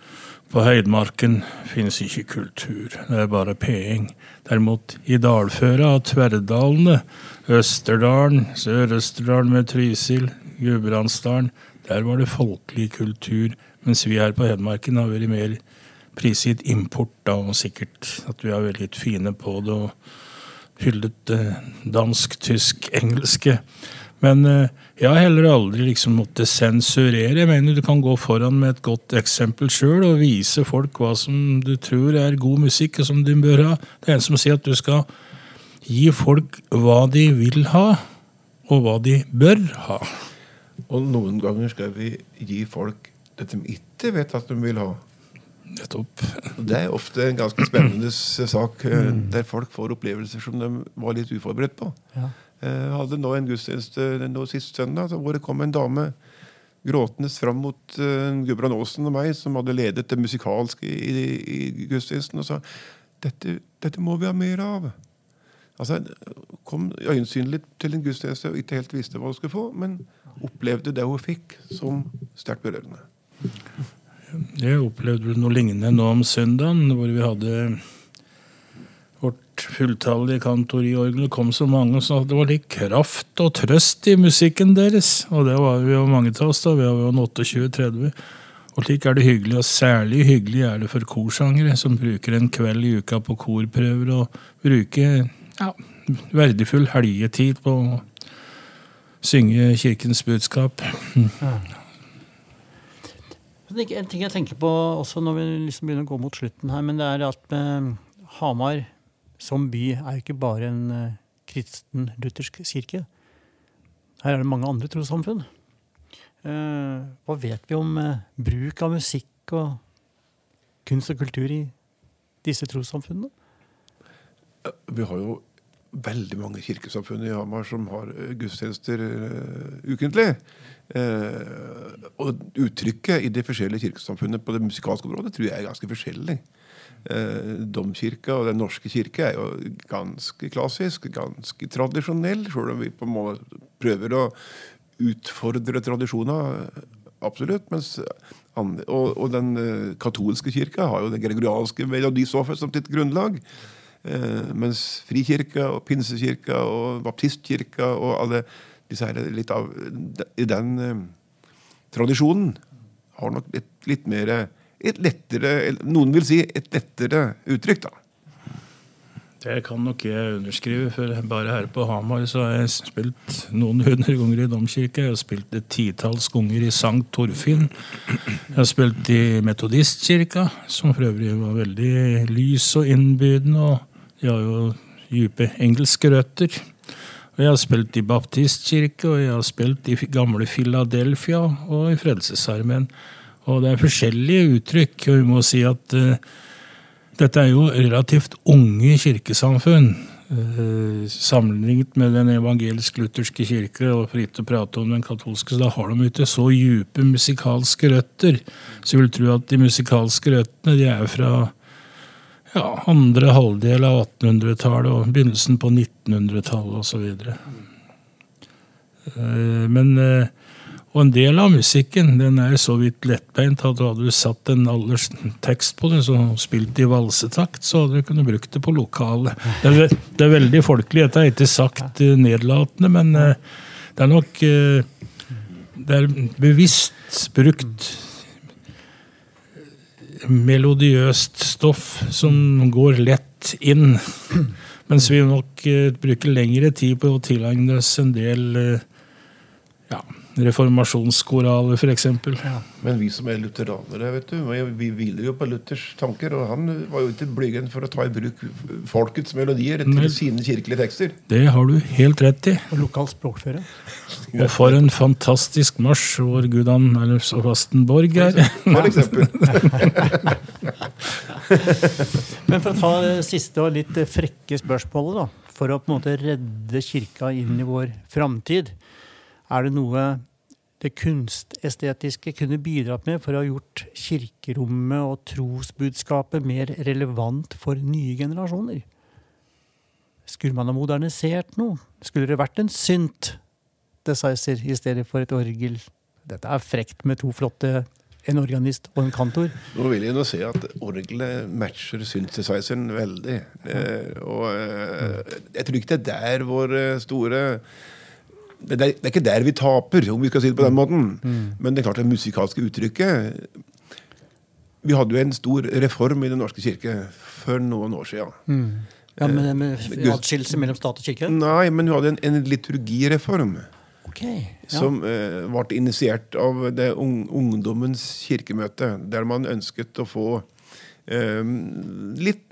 på Heidmarken finnes ikke kultur, det er bare peing. Derimot i dalføra av Tverrdalene, Østerdalen, Sør-Østerdalen med Trysil, Gudbrandsdalen, der var det folkelig kultur. Mens vi her på Hedmarken har vært mer prisgitt import, da, og sikkert at vi er veldig fine på det og hyllet det dansk, tysk, engelske. Men eh, jeg har heller aldri liksom måttet sensurere. Jeg mener du kan gå foran med et godt eksempel sjøl og vise folk hva som du tror er god musikk, og som de bør ha. Det er en som sier at du skal gi folk hva de vil ha, og hva de bør ha. Og noen ganger skal vi gi folk det de ikke vet at de vil ha. Nettopp. Det er ofte en ganske spennende sak, eh, der folk får opplevelser som de var litt uforberedt på. Ja. Jeg hadde nå en gudstjeneste nå sist søndag hvor det kom en dame gråtende fram mot uh, Gudbrand Aasen og meg, som hadde ledet det musikalske i, i, i gudstjenesten, og sa dette, dette må vi ha mer av. Altså, Kom øyensynlig til en gudstjeneste og ikke helt visste hva hun skulle få, men opplevde det hun fikk, som sterkt berørende. Jeg opplevde noe lignende nå om søndagen, hvor vi hadde vårt fulltallige kantoriorgel. Det kom så mange så det var litt kraft og trøst i musikken deres. Og det var vi jo mange av oss, da. Vi var jo 28-30. Og slik er det hyggelig, og særlig hyggelig er det for korsangere som bruker en kveld i uka på korprøver og bruker ja, verdifull helgetid på å synge kirkens budskap. En ting jeg tenker på også når vi liksom begynner å gå mot slutten her, men det er at med Hamar som by er jo ikke bare en eh, kristen luthersk kirke. Her er det mange andre trossamfunn. Eh, hva vet vi om eh, bruk av musikk og kunst og kultur i disse trossamfunnene? Vi har jo veldig mange kirkesamfunn i Hamar som har eh, gudstjenester uh, ukentlig. Eh, og uttrykket i de forskjellige kirkesamfunnene på det musikalske området tror jeg er ganske forskjellig. Eh, Domkirka og Den norske kirke er jo ganske klassisk, ganske tradisjonell, selv om vi på en måte prøver å utfordre tradisjoner. Absolutt. Andre, og, og den eh, katolske kirka har jo den gregorianske melodistoffet som sitt grunnlag. Eh, mens Frikirka og Pinsekirka og Baptistkirka og alle disse her litt av I den eh, tradisjonen har nok et litt mer et lettere Noen vil si et lettere uttrykk, da. Det kan nok jeg underskrive, for bare her på Hamar så har jeg spilt noen hundre ganger i domkirke. Jeg har spilt et titalls ganger i Sankt Torfinn. Jeg har spilt i Metodistkirka, som for øvrig var veldig lys og innbydende. Og de har jo dype engelske røtter. Og jeg har spilt i Baptistkirke, og jeg har spilt i gamle Philadelphia og i Frelsesarmeen. Og det er forskjellige uttrykk, og vi må si at uh, dette er jo relativt unge kirkesamfunn. eh, Sammenlignet med den evangelisk-lutherske kirke og ikke å prate om den katolske, så da har de ikke så dype musikalske røtter. Så jeg vil tro at de musikalske røttene de er fra ja, andre halvdel av 1800-tallet og begynnelsen på 1900-tallet osv. Men eh, og en del av musikken den er så vidt lettbeint at hadde du satt en alders tekst på det, så spilt i valsetakt, så hadde du kunnet brukt det på lokalet. Det er, det er veldig folkelig. Dette er ikke sagt eh, nedlatende, men eh, det er nok eh, Det er bevisst brukt melodiøst stoff som går lett inn. Mens vi nok eh, bruker lengre tid på å tilegne oss en del eh, ja, reformasjonskoraler, f.eks. Men vi som er lutheranere, vet du, vi vi hviler jo på Luthers tanker. Og han var jo ikke blygen for å ta i bruk folkets melodier til Men, sine kirkelige tekster. Det har du helt rett i. Og lokal språkføre? Og for en fantastisk marsj vår Gudan eller Vastenborg er. For eksempel. Men for å ta det siste og litt frekke spørsmålet, da. For å på en måte redde kirka inn i vår framtid. Er det noe det kunstestetiske kunne bidratt med for å ha gjort kirkerommet og trosbudskapet mer relevant for nye generasjoner? Skulle man ha modernisert noe? Skulle det vært en synt synthesizer i stedet for et orgel? Dette er frekt med to flotte en organist og en kantor. Nå vil jeg nå si at orgelet matcher synthesizeren veldig. Eh, og eh, jeg tror ikke det er der vår eh, store det det er, ikke der vi taper, om vi skal si det på den mm. måten. Mm. Men det er klart det musikalske uttrykket Vi hadde jo en stor reform i Den norske kirke for noen år siden. Mm. Ja, med, med Atskillelse mellom stat og kirke? Nei, men vi hadde en, en liturgireform. Okay, ja. Som eh, ble initiert av det ung, ungdommens kirkemøte, der man ønsket å få eh, litt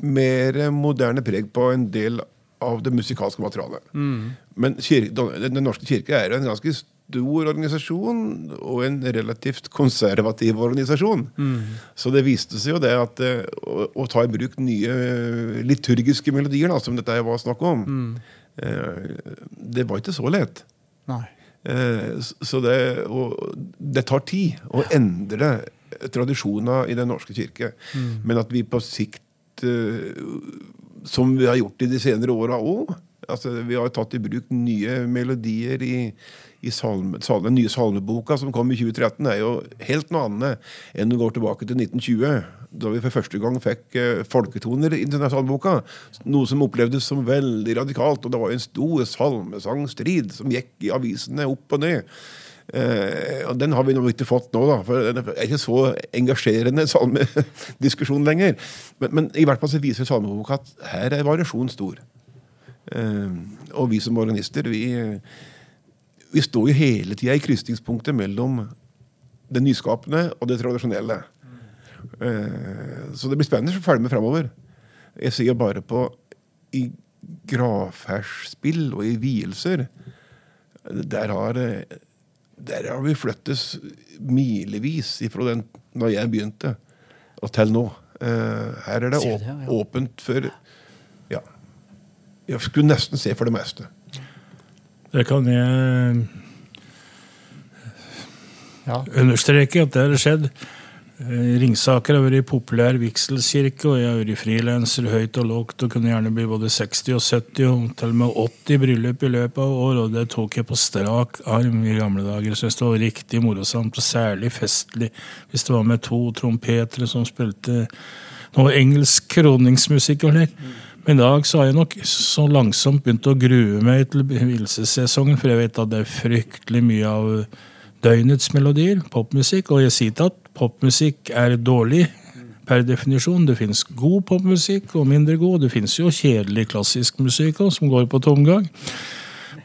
mer moderne preg på en del av det musikalske materialet. Mm. Men Den norske kirke er en ganske stor organisasjon og en relativt konservativ organisasjon. Mm. Så det viste seg jo det at eh, å, å, ta i bruk nye liturgiske melodier, da, som dette var snakk om, mm Eh, det var ikke så lett. Nei. Eh, så det, det tar tid å endre tradisjoner i Den norske kirke. Mm. Men at vi på sikt, eh, som vi har gjort i de senere åra òg altså Vi har tatt i bruk nye melodier i, i salme, salme, den nye salmeboka som kom i 2013, er jo helt noe annet enn å gå tilbake til 1920 da vi for første gang fikk uh, folketoner i denne salmeboka. Noe som opplevdes som veldig radikalt. Og det var en stor salmesangstrid som gikk i avisene opp og ned. Eh, og Den har vi nå ikke fått nå, da, for det er ikke så engasjerende salmediskusjon lenger. Men, men, i hvert fall så viser salmeboka at her er variasjonen stor. Eh, og vi som organister, vi, vi står jo hele tida i krysningspunktet mellom det nyskapende og det tradisjonelle. Eh, så det blir spennende å følge med framover. Jeg ser jo bare på i gravferdsspill og i vielser der har, der har vi flyttes milevis ifra den når jeg begynte, og til nå. Eh, her er det åpent for Ja. Jeg skulle nesten se for det meste. Det kan jeg ja. understreke at det har skjedd. Eh, Ringsaker har vært populær vigselskirke, og jeg har vært frilanser høyt og lågt og kunne gjerne bli både 60 og 70 og til og med 80 bryllup i løpet av år, og det tok jeg på strak arm i gamle dager. Jeg syntes det var riktig morosamt, og særlig festlig hvis det var med to trompetere som spilte noe engelsk kroningsmusikk og slik. Men i dag så har jeg nok så langsomt begynt å grue meg til vielsessesongen, for jeg vet at det er fryktelig mye av døgnets melodier, popmusikk, og jeg sier ikke at popmusikk er dårlig per definisjon. Det fins god popmusikk og mindre god. Det fins jo kjedelig klassisk musikk også, som går på tomgang.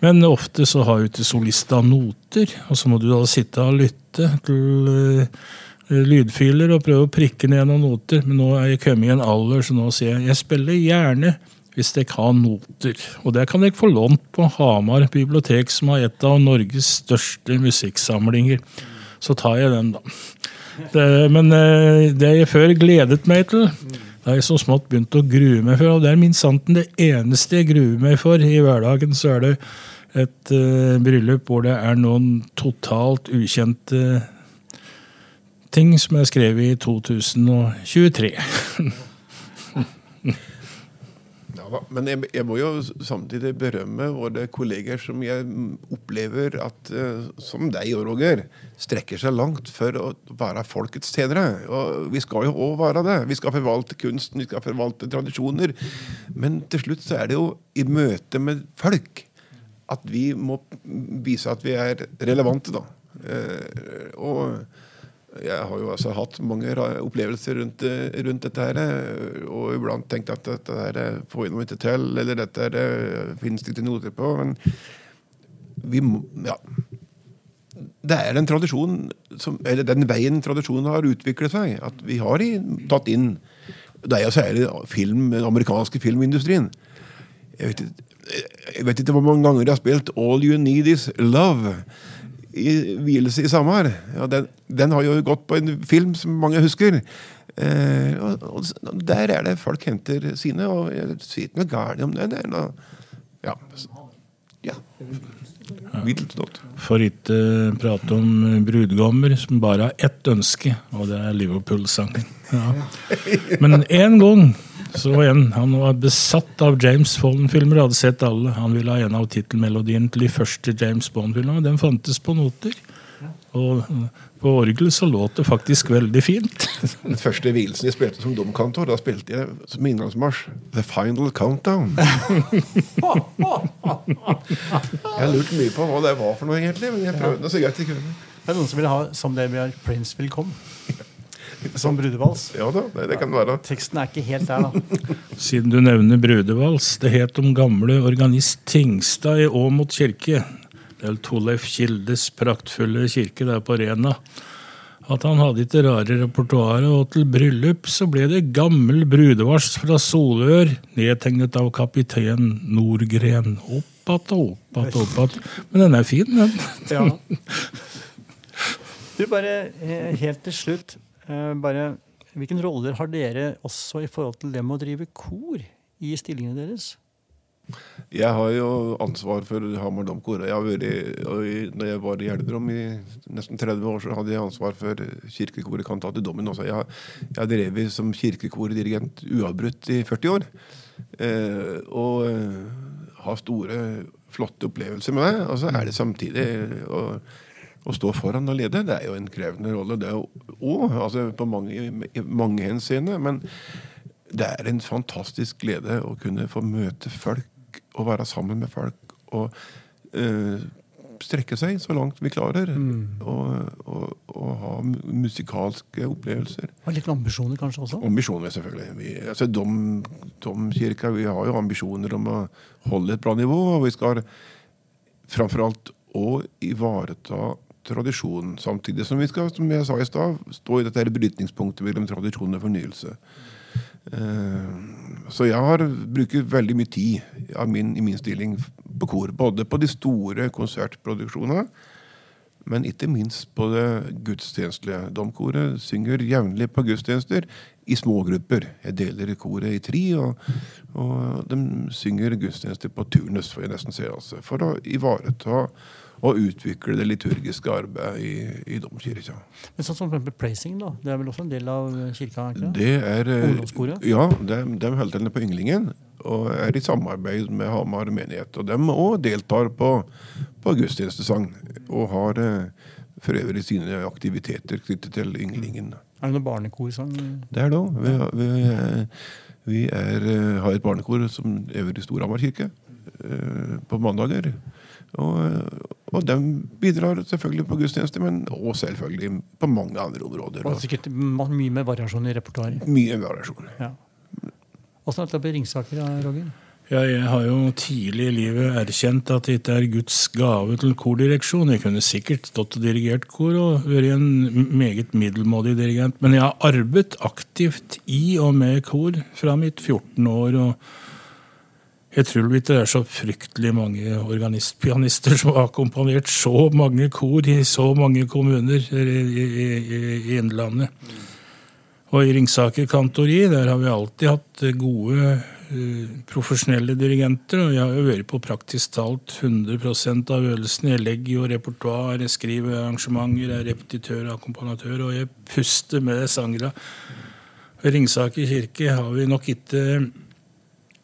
Men ofte så har jo ikke solista noter, og så må du da sitte og lytte til uh, lydfiler og prøve å prikke ned noen noter. Men nå er jeg kommet i en alder, så nå sier jeg jeg spiller gjerne hvis dere har noter. Og det kan dere få lånt på Hamar bibliotek, som har et av Norges største musikksamlinger. Så tar jeg den, da. Det, men eh, det jeg før gledet meg til, da jeg så smått begynt å grue meg for. Og det er minst sant det eneste jeg gruer meg for i hverdagen. Så er det et uh, bryllup hvor det er noen totalt ukjente ting som er skrevet i 2023. Ja, men jeg, jeg, må jo samtidig berømme våre kolleger som jeg opplever at, uh, som deg og Roger, strekker seg langt for å være folkets tjenere. Og vi skal jo òg være det. Vi skal forvalte kunsten, vi skal forvalte tradisjoner. Men til slutt så er det jo i møte med folk at vi må vise at vi er relevante, da. Uh, og jeg har jo altså hatt mange opplevelser rundt, eh, rundt, dette her, eh, og iblant tenkt at dette her eh, får vi noe ikke til, eller dette her finnes det ikke noter på. Men vi må Ja. Det er den tradisjonen som, eller den veien tradisjonen har utviklet seg. At vi har tatt inn Det er jo særlig film, den amerikanske filmindustrien. Jeg vet, jeg vet, ikke hvor mange ganger jeg har spilt All You Need Is Love i Hvilelse i Samar. Ja, den, den har jo gått på en film som mange husker. Eh, og, og Der er det folk henter sine, og jeg sier ikke noe galt om det. det er noe, ja. ja. For ikke prate om brudgommer som bare har ett ønske, og det er Liverpool-sangen. Ja. Men én gang så igjen, han var besatt av James Bond-filmer, hadde sett alle. Han ville ha en av tittelmelodiene til de første James Bond-filmene. Den fantes på noter. Og på orgel så låt det faktisk veldig fint. Den første vielsen jeg spilte som domkantor, da spilte jeg som inngangsmarsj The Final Countdown. jeg lurte mye på hva det var for noe, egentlig, men jeg prøvde så greit jeg kunne. Det er noen som vil ha 'Som det blir Prince vil komme'. Som brudevals. Ja da, det, det kan det være. Teksten er ikke helt der, da. Siden du nevner brudevals. Det het om gamle organist Tingstad i Åmot kirke. Det er Toleif Kildes praktfulle kirke der på Rena. At han hadde ikke rare repertoaret, og til bryllup så ble det gammel brudevars fra Solør, nedtegnet av kaptein Nordgren. Opp att og opp att og opp att. Men den er fin, den. Ja. Du, bare eh, helt til slutt. Eh, Bare, hvilken roller har dere også i forhold til det med å drive kor i stillingene deres? Jeg har jo ansvar for Hamar domkor. Og når jeg var i Elverum i nesten 30 år, så hadde jeg ansvar for kirkekoret Kantate Dommen også. Jeg har, drevet som kirkekordirigent uavbrutt i 40 år. Eh, og eh, har store, flotte opplevelser med det. Og så er det samtidig å, å stå foran og lede. Det er jo en krevende rolle, det òg. Altså på mange, mange henseende. Men det er en fantastisk glede å kunne få møte folk og være sammen med folk. Og eh, strekke seg så langt vi klarer. Og, og, og ha musikalske opplevelser. Og litt ambisjoner kanskje også? Ambisjoner, selvfølgelig. Vi, altså, dom, domkirka vi har jo ambisjoner om å holde et bra nivå. Og vi skal framfor alt òg ivareta tradisjonen, samtidig som vi skal, som jeg sa i sted, stå i dette brytningspunktet mellom tradisjon og fornyelse. Eh, Så jeg har bruker veldig mye tid min, i min stilling på kor. Både på de store konsertproduksjonene, men ikke minst på det gudstjenestelige. Domkoret synger jevnlig på gudstjenester i små grupper. Jeg deler koret i tre, og, og de synger gudstjenester på turnus, får jeg nesten si, altså, for å ivareta og utvikle det liturgiske arbeidet i, i domkirka. Men sånn som Praising, da. Det er vel også en del av kirka? ikke det? Er eh, Ungdomskoret? Ja, de, de holder til på Ynglingen. Og er i samarbeid med Hamar menighet. Og de òg deltar på, på gudstjenestesang. Og har eh, for øvrig sine aktiviteter knyttet til Ynglingen. Er det noe barnekorsang? Det er det òg. Vi, vi, eh, vi er, har et barnekor som øver i Storhamar kirke på mandager. Og, eh, og de bidrar selvfølgelig på gudstjenester, men òg selvfølgelig på mange andre områder. Og sikkert mye med variasjon i repertoaret. mye variasjon. Ja. Åssen er dette på Ringsaker, Roger? Ja, jeg har jo tidlig i livet erkjent at det ikke er Guds gave til kordireksjon. Jeg kunne sikkert stått og dirigert kor og vært en meget middelmådig dirigent, men jeg har arbeidet aktivt i og med kor fra mitt 14 år. og jeg tror ikke det er så fryktelig mange organistpianister som har komponert så mange kor i så mange kommuner i, i, i, i Innlandet. Og i Ringsaker kantori der har vi alltid hatt gode eh, profesjonelle dirigenter. Og jeg har jo vært på praktisk talt 100% av øvelsene. Jeg legger jo repertoar, jeg skriver arrangementer, jeg er repetitør og akkompagnatør, og jeg puster med sangere. Ved Ringsaker kirke har vi nok ikke eh,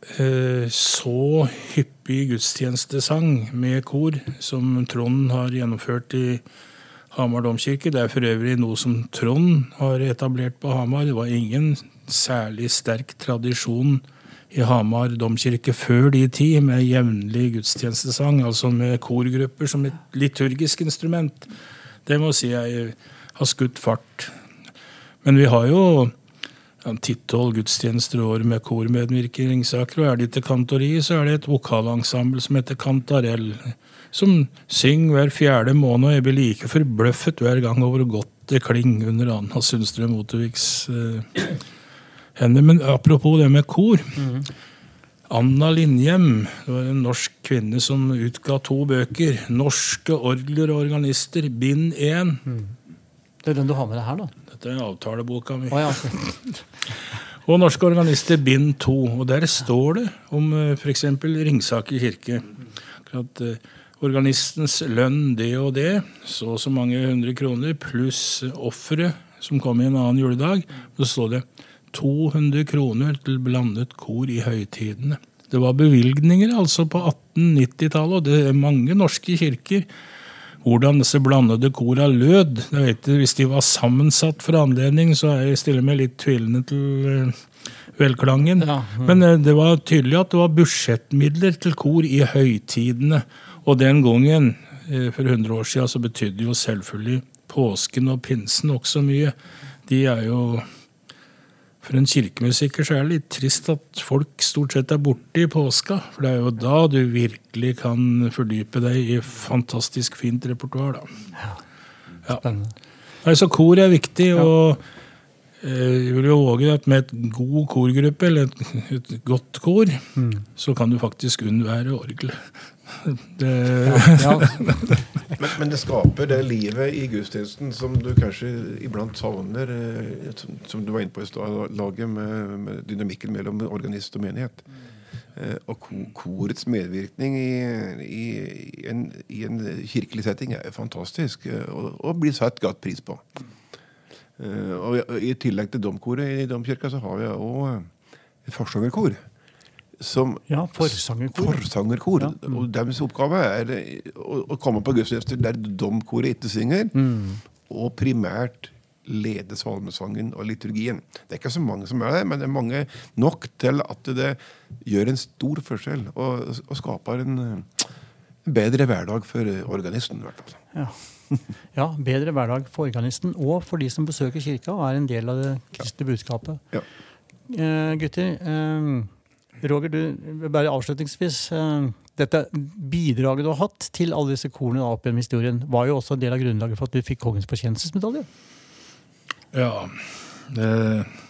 så hyppig gudstjenestesang med kor som Trond har gjennomført i Hamar domkirke. Det er for øvrig noe som Trond har etablert på Hamar. Det var ingen særlig sterk tradisjon i Hamar domkirke før de tid med jevnlig gudstjenestesang, altså med korgrupper som et liturgisk instrument. Det må si jeg har skutt fart. Men vi har jo ti-tolv gudstjenester i året med kormedvirkning i Ringsaker. Og er det ikke kantori, så er det et vokalensemble som heter Kantarell. Som synger hver fjerde måned, og jeg blir like forbløffet hver gang over hvor godt det klinger under Anna Sundstrøm Oteviks eh, hender. Men apropos det med kor. Anna Lindhjem det var en norsk kvinne som utga to bøker. 'Norske orgler og organister', bind 1. Det er den du har med deg her, da? Er avtaleboka mi. Oh, ja. Og 'Norske organister', bind 2. Og der står det om f.eks. Ringsaker kirke. At eh, organistens lønn det og det, så og så mange hundre kroner, pluss offeret som kom i en annen juledag. Så står det 200 kroner til blandet kor i høytidene. Det var bevilgninger altså på 1890-tallet, og det er mange norske kirker. Hvordan disse blandede kora lød, jeg vet hvis de var sammensatt for anledning, så er jeg stille meg litt tvilende til eh, velklangen. Ja, Men eh, det var tydelig at det var budsjettmidler til kor i høytidene. Og den gangen, eh, for 100 år siden, så betydde jo selvfølgelig påsken og pinsen også mye. De er jo For en kirkemusiker så er det litt trist at folk stort sett er borte i påska. For det er jo da du virkelig kan fordype deg i fantastisk fint repertoar. da. Ja. Spennende. Nei, så kor er viktig, og jeg vil jo våge at med et god korgruppe, eller et, et godt kor, så kan du faktisk unnvære orgelet. Det, Ja, Men, men det skaper det livet i gudstjenesten som du kanskje iblant savner, eh, som, som du var inne på i stad, laget med, med dynamikken mellom organist og menighet. Eh, og korets medvirkning i, i, i, en, i en kirkelig setting er fantastisk, eh, og, og blir satt godt pris på. Eh, og i, tillegg til domkoret i domkirka så har vi òg et forsangerkor. Som ja forsangerkor. Forsangerkor. Og deres oppgave er eh, å, komme på gudstjenester der domkoret ikke synger, og primært lede salmesangen og liturgien. Det er ikke så mange som er der, men det er mange nok til at det gjør en stor forskjell og, og skaper en eh, bedre hverdag for organisten. i hvert fall. Ja. ja, bedre hverdag for organisten og for de som besøker kirka og er en del av det kristne budskapet. Ja. Eh, gutter, eh, Roger, du, bare avslutningsvis. Eh, dette bidraget du har hatt til alle disse korene opp gjennom historien, var jo også en del av grunnlaget for at du fikk Kongens fortjenestesmedalje. ja, det,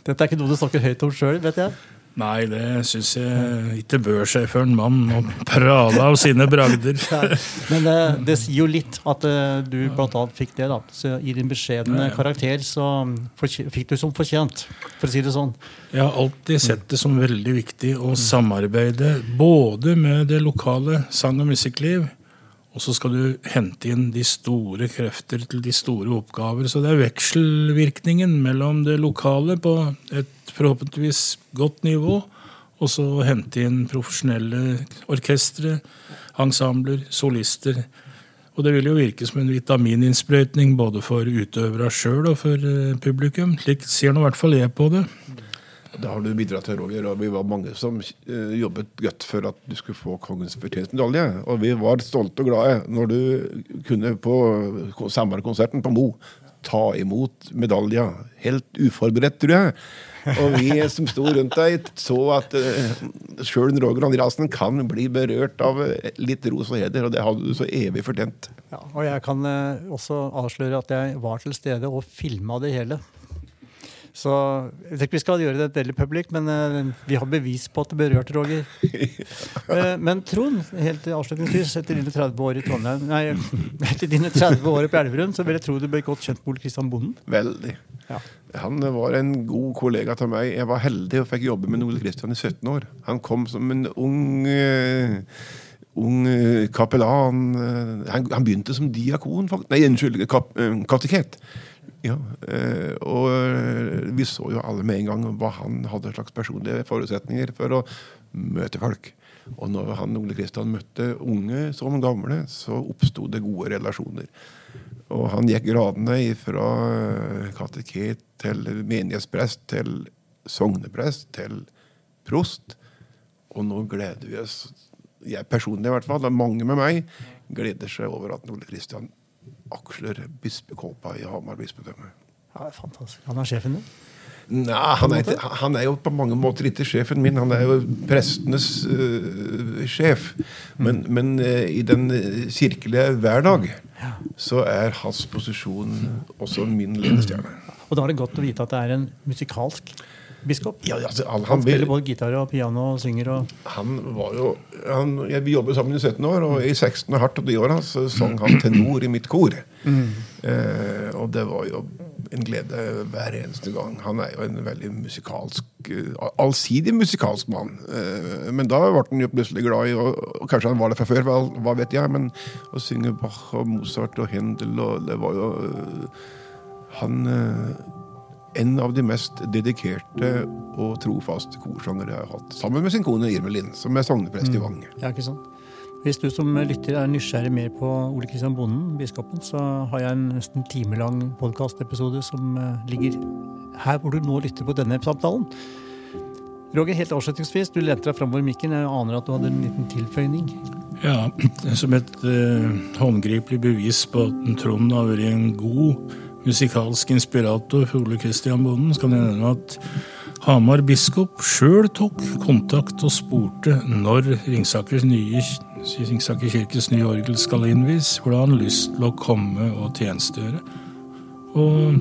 Dette er ikke noe du snakker høyt om sjøl, vet jeg. Nei, det syns jeg ikke bør seg for en mann å prale av sine bragder. Men det, det sier jo litt at eh, du blant annet fikk det. da. Så I din beskjedne karakter så fikk du som fortjent, for å si det sånn. Jeg har alltid sett det som veldig viktig å samarbeide både med det lokale sang- og musikkliv, og så skal du hente inn de store krefter til de store oppgaver. Så det er vekselvirkningen mellom det lokale på et forhåpentligvis godt nivå, og så hente inn profesjonelle orkestre, ensembler, solister. Og det vil jo virke som en vitamininnsprøytning både for utøvere sjøl og for eh, publikum. Slik ser nå i hvert fall jeg på det. Da har du bidratt til Roger, og vi var mange som eh, jobbet godt for at du skulle få Kongens fortjenestmedalje. Og vi var stolte og glade når du kunne på sommerkonserten på Mo ta imot medalja. Helt uforberedt, tror jeg. Og vi som sto rundt deg, så at uh, sjøl Roger Andreassen kan bli berørt av eh, litt ros og heder, og det hadde du så evig fortjent. Ja, og jeg kan uh, også avsløre at jeg var til stede og filma det hele. Så jeg tror ikke vi skal gjøre det veldig public, men uh, vi har bevis på at det berørte Roger. Uh, men Trond, helt avslutningsvis, etter dine 30 år i Trondheim Nei, etter dine 30 år på Elverum, så vil jeg tro du ble godt kjent med Ole Kristian Bonden. Veldig. Ja. Han var en god kollega til meg. Jeg var heldig og fikk jobbe med Ole Kristian i 17 år. Han kom som en ung uh, ung kapellan. Han, han begynte som diakon, faktisk. Nei, unnskyld, kap, kateket. Ja, eh, og eh, vi så jo alle med en gang hva han hadde slags personlige forutsetninger for å møte folk. Og når han Ole Kristian møtte unge som gamle, så oppsto det gode relasjoner. Og han gikk gradene fra eh, kateket til menighetsprest til sogneprest til prost. Og nå gleder vi oss, jeg personlig i hvert fall, og mange med meg, gleder seg over at Ole Kristian aksler bispekåpa i Hamar bispedømme. Ja, det er fantastisk. Han er sjefen din. Nei, han er, ikke- han er jo på mange måter ikke sjefen min. Han er jo prestenes uh, sjef. Men, men uh, i den øh, kirkelige hverdag så er hans posisjon også min ledestjerne. Og da er det godt å vite at det er en musikalsk biskop? Ja, altså, han, Han spiller både gitar og piano og synger og han var jo han, jeg, Vi jobbet sammen i 17 år, og i 16 og hardt og de åra så sang han tenor i mitt kor. Eh, og det var jo en glede hver eneste gang. Han er jo en veldig musikalsk eh, allsidig musikalsk mann. Eh, men da ble han jo plutselig glad i og, og Kanskje han var det fra før, hva, hva vet jeg, men å synge Bach og Mozart og Händel og Det var jo eh, Han eh, en av de mest dedikerte og trofaste korsangere jeg har hatt. Sammen med sin kone Irmelin, som er sogneprest i Vang. Ja, ikke sant? Hvis du som lytter er nysgjerrig mer på Ole Kristian Bonden, biskopen, så har jeg en nesten timelang podkastepisode som eh, ligger her hvor du nå lytter på denne samtalen. Roger, helt avslutningsvis, du lente deg framover mikken. Jeg aner at du hadde en liten tilføyning. Ja, som et eh, håndgripelig bevis på at Trond har vært en god musikalsk inspirator Ole Kristian Bonden, skal jeg nevne at Hamar biskop sjøl tok kontakt og spurte når Ringsaker, nye, Ringsaker kirkes nye orgel skal innvies, hvor han lyst til å komme og tjenestegjøre. Og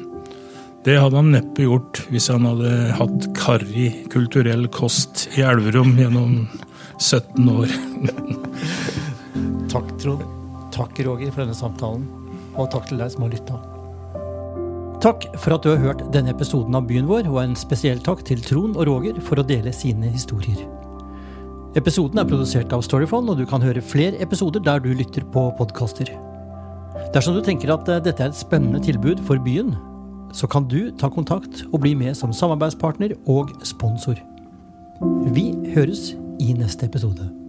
det hadde han neppe gjort hvis han hadde hatt karrig kulturell kost i Elverum gjennom 17 år. Takk, Trond. Takk, Roger, for denne samtalen. Og takk til deg som har lytta. Takk for at du har hørt denne episoden av Byen vår, og en spesiell takk til Trond og Roger for å dele sine historier. Episoden er produsert av Storyfond, og du kan høre flere episoder der du lytter på podkaster. Dersom du tenker at eh, dette er et spennende tilbud for byen, så kan du ta kontakt og bli med som samarbeidspartner og sponsor. Vi høres i neste episode.